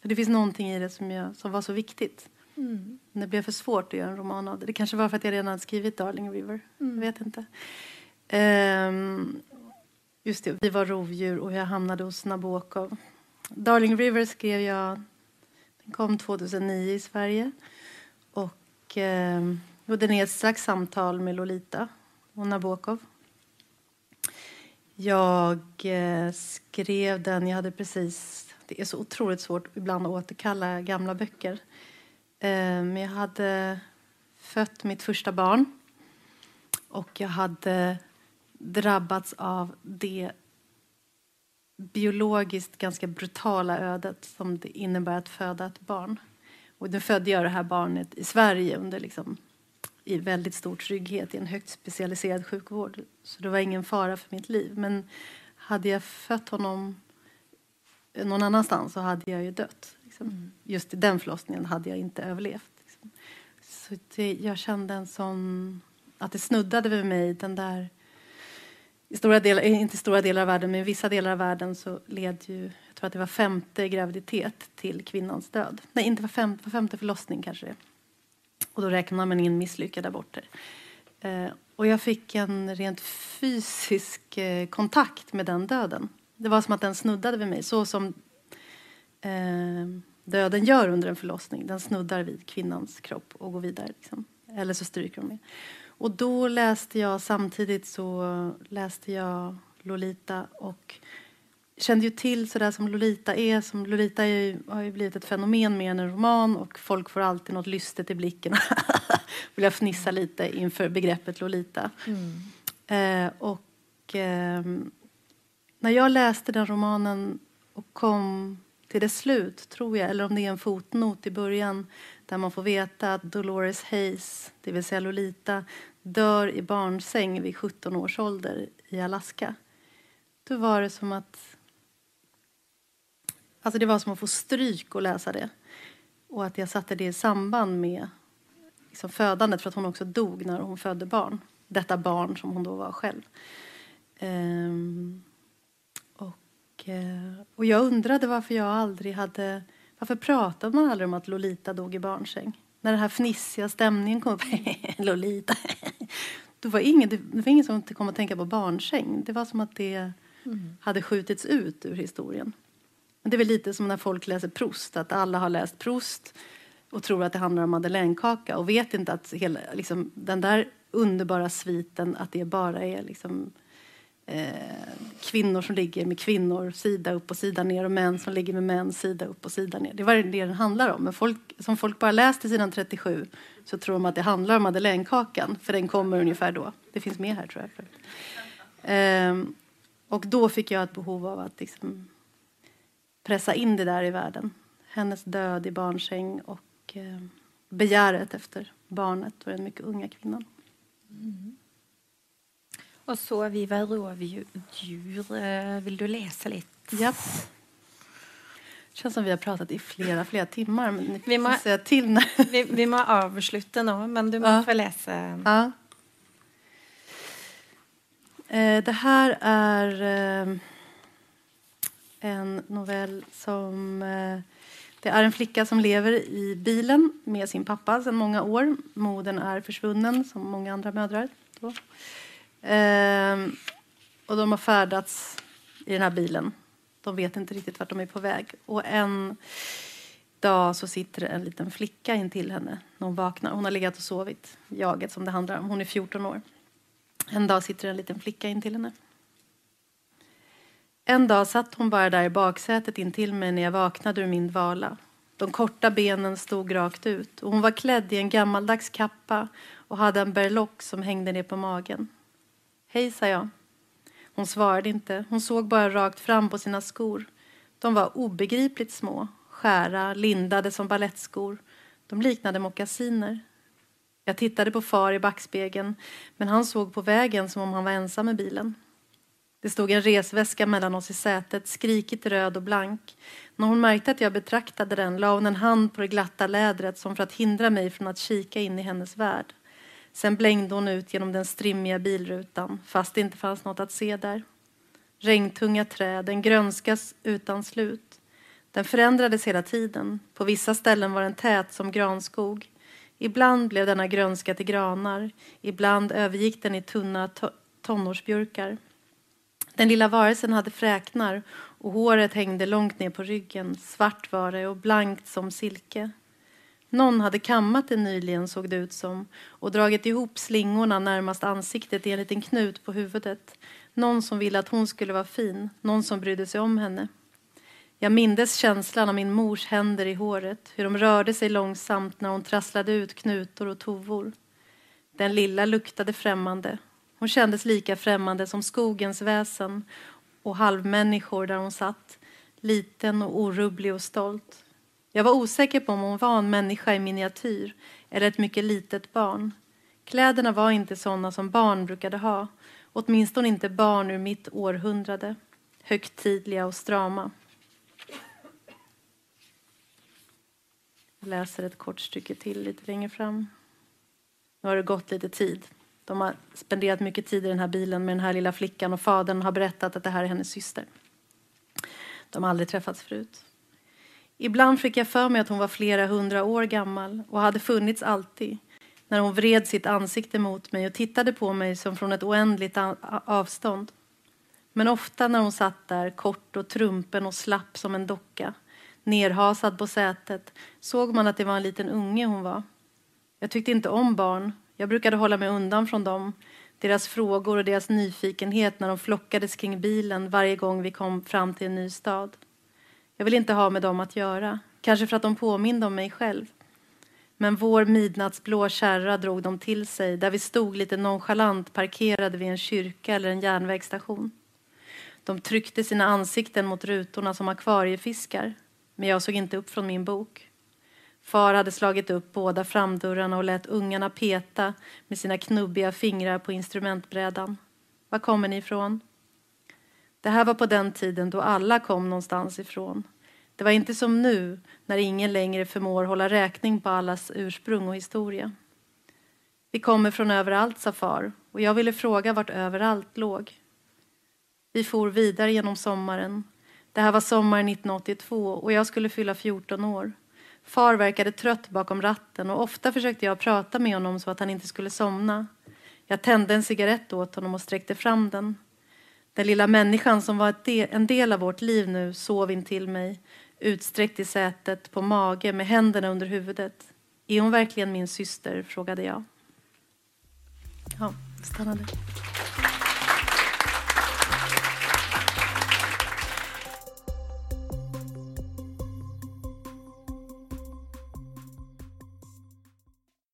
Speaker 1: För det finns någonting i det som, jag, som var så viktigt. Mm. Det blev för svårt att göra en roman av det. Det kanske var för att jag redan hade skrivit Darling River. Mm. Jag vet inte. Um, just det, vi var rovdjur och jag hamnade hos Nabokov. Darling River skrev jag, den kom 2009 i Sverige. Och um, den är ett slags samtal med Lolita och Nabokov. Jag eh, skrev den, jag hade precis det är så otroligt svårt ibland att återkalla gamla böcker. Eh, men jag hade fött mitt första barn och jag hade drabbats av det biologiskt ganska brutala ödet som det innebär att föda ett barn. Och nu födde jag det här barnet i Sverige under liksom, i väldigt stor trygghet i en högt specialiserad sjukvård. Så det var ingen fara för mitt liv. Men hade jag fött honom någon annanstans så hade jag ju dött. Liksom. Mm. Just i den förlossningen hade jag inte överlevt. Liksom. Så det, jag kände en sån... att det snuddade vid mig, den där... I stora delar, inte i stora delar av världen, men i vissa delar av världen så led ju, jag tror att det var femte graviditet till kvinnans död. Nej, inte var femte, var femte förlossning kanske det och då räknar man in misslyckade aborter. Eh, och jag fick en rent fysisk eh, kontakt med den döden. Det var som att den snuddade vid mig, så som eh, döden gör under en förlossning. Den snuddar vid kvinnans kropp och går vidare. Liksom. Eller så stryker de med. Och då läste jag samtidigt så läste jag Lolita och kände ju till sådär som Lolita är. Som Lolita är ju, har ju blivit ett fenomen mer än en roman och folk får alltid något lystet i blicken. Vill jag fnissa lite inför begreppet Lolita. Mm. Eh, och eh, när jag läste den romanen och kom till dess slut, tror jag, eller om det är en fotnot i början där man får veta att Dolores Hayes, det vill säga Lolita, dör i barnsäng vid 17 års ålder i Alaska. Då var det som att... Alltså det var som att få stryk att läsa det. Och att jag satte det i samband med liksom födandet för att hon också dog när hon födde barn. Detta barn som hon då var själv. Um, Eh, och jag undrade varför jag aldrig hade... Varför pratade man aldrig om att Lolita dog i barnsäng? När den här fnissiga stämningen kom upp. Lolita. det, var ingen, det var ingen som kom att tänka på barnsäng. Det var som att det mm. hade skjutits ut ur historien. Det är väl lite som när folk läser Proust, att alla har läst Proust och tror att det handlar om madeleinekaka och vet inte att hela, liksom, den där underbara sviten, att det bara är liksom, eh, kvinnor som ligger med kvinnor sida upp och sida ner och män som ligger med män sida upp och sida ner. Det var det den handlar om. Men folk, som folk bara läst i sidan 37 så tror de att det handlar om madeleinekakan för den kommer ungefär då. Det finns med här tror jag. Eh, och då fick jag ett behov av att liksom pressa in det där i världen. Hennes död i barnsäng och eh, begäret efter barnet och den mycket unga kvinnan. Mm.
Speaker 3: Och så Vi var rovdjur. Eh, vill du läsa lite?
Speaker 1: Ja. Det känns som vi har pratat i flera, flera timmar. Men ni vi må, säga till när...
Speaker 3: vi, vi må avsluta nu, men du måste ja. läsa.
Speaker 1: Ja. Eh, det här är eh, en novell som... Eh, det är en flicka som lever i bilen med sin pappa sedan många år. Modern är försvunnen, som många andra mödrar. Då. Ehm, och de har färdats i den här bilen. De vet inte riktigt vart de är på väg. Och en dag så sitter en liten flicka intill henne när hon vaknar. Hon har legat och sovit, jaget som det handlar om. Hon är 14 år. En dag sitter en liten flicka intill henne. En dag satt hon bara där i baksätet intill mig när jag vaknade ur min dvala. De korta benen stod rakt ut och hon var klädd i en gammaldags kappa och hade en berlock som hängde ner på magen. Hej, sa jag. Hon svarade inte. Hon såg bara rakt fram på sina skor. De var obegripligt små, skära, lindade som ballettskor. De liknade mockasiner. Jag tittade på far i backspegeln, men han såg på vägen som om han var ensam i bilen. Det stod en resväska mellan oss i sätet, skrikigt röd och blank. När hon märkte att jag betraktade den la hon en hand på det glatta lädret som för att hindra mig från att kika in i hennes värld. Sen blängde hon ut genom den strimmiga bilrutan fast det inte fanns något att se där. Regntunga träd, en grönskas utan slut. Den förändrades hela tiden. På vissa ställen var den tät som granskog. Ibland blev denna grönska till granar. Ibland övergick den i tunna to tonårsbjörkar. Den lilla varelsen hade fräknar och håret hängde långt ner på ryggen. Svart var det och blankt som silke. Någon hade kammat det nyligen, såg det ut som, och dragit ihop slingorna närmast ansiktet i en liten knut på huvudet. Någon som ville att hon skulle vara fin, någon som brydde sig om henne. Jag mindes känslan av min mors händer i håret, hur de rörde sig långsamt när hon trasslade ut knutor och tovor. Den lilla luktade främmande. Hon kändes lika främmande som skogens väsen och halvmänniskor där hon satt, liten och orubblig och stolt. Jag var osäker på om hon var en människa i miniatyr eller ett mycket litet barn. Kläderna var inte sådana som barn brukade ha, åtminstone inte barn ur mitt århundrade. Högtidliga och strama. Jag läser ett kort stycke till lite längre fram. Nu har det gått lite tid. De har spenderat mycket tid i den här bilen med den här lilla flickan och fadern har berättat att det här är hennes syster. De har aldrig träffats förut. Ibland fick jag för mig att hon var flera hundra år gammal och hade funnits alltid när hon vred sitt ansikte mot mig och tittade på mig som från ett oändligt avstånd. Men ofta när hon satt där, kort och trumpen och slapp som en docka nerhasad på sätet, såg man att det var en liten unge hon var. Jag tyckte inte om barn. Jag brukade hålla mig undan från dem, deras frågor och deras nyfikenhet när de flockades kring bilen varje gång vi kom fram till en ny stad. Jag ville inte ha med dem att göra, kanske för att de påminde om mig själv. Men vår midnattsblå kärra drog dem till sig där vi stod lite nonchalant parkerade vid en kyrka eller en järnvägsstation. De tryckte sina ansikten mot rutorna som akvariefiskar men jag såg inte upp från min bok. Far hade slagit upp båda framdörrarna och lät ungarna peta med sina knubbiga fingrar på instrumentbrädan. Var kommer ni ifrån? Det här var på den tiden då alla kom någonstans ifrån. Det var inte som nu, när ingen längre förmår hålla räkning på allas ursprung och historia. Vi kommer från överallt, sa far, och jag ville fråga vart överallt låg. Vi for vidare genom sommaren. Det här var sommaren 1982 och jag skulle fylla 14 år. Far verkade trött bakom ratten och ofta försökte jag prata med honom så att han inte skulle somna. Jag tände en cigarett åt honom och sträckte fram den. Den lilla människan som var en del av vårt liv nu sov intill mig, utsträckt i sätet, på mage, med händerna under huvudet. Är hon verkligen min syster? frågade jag. Ja, stannade.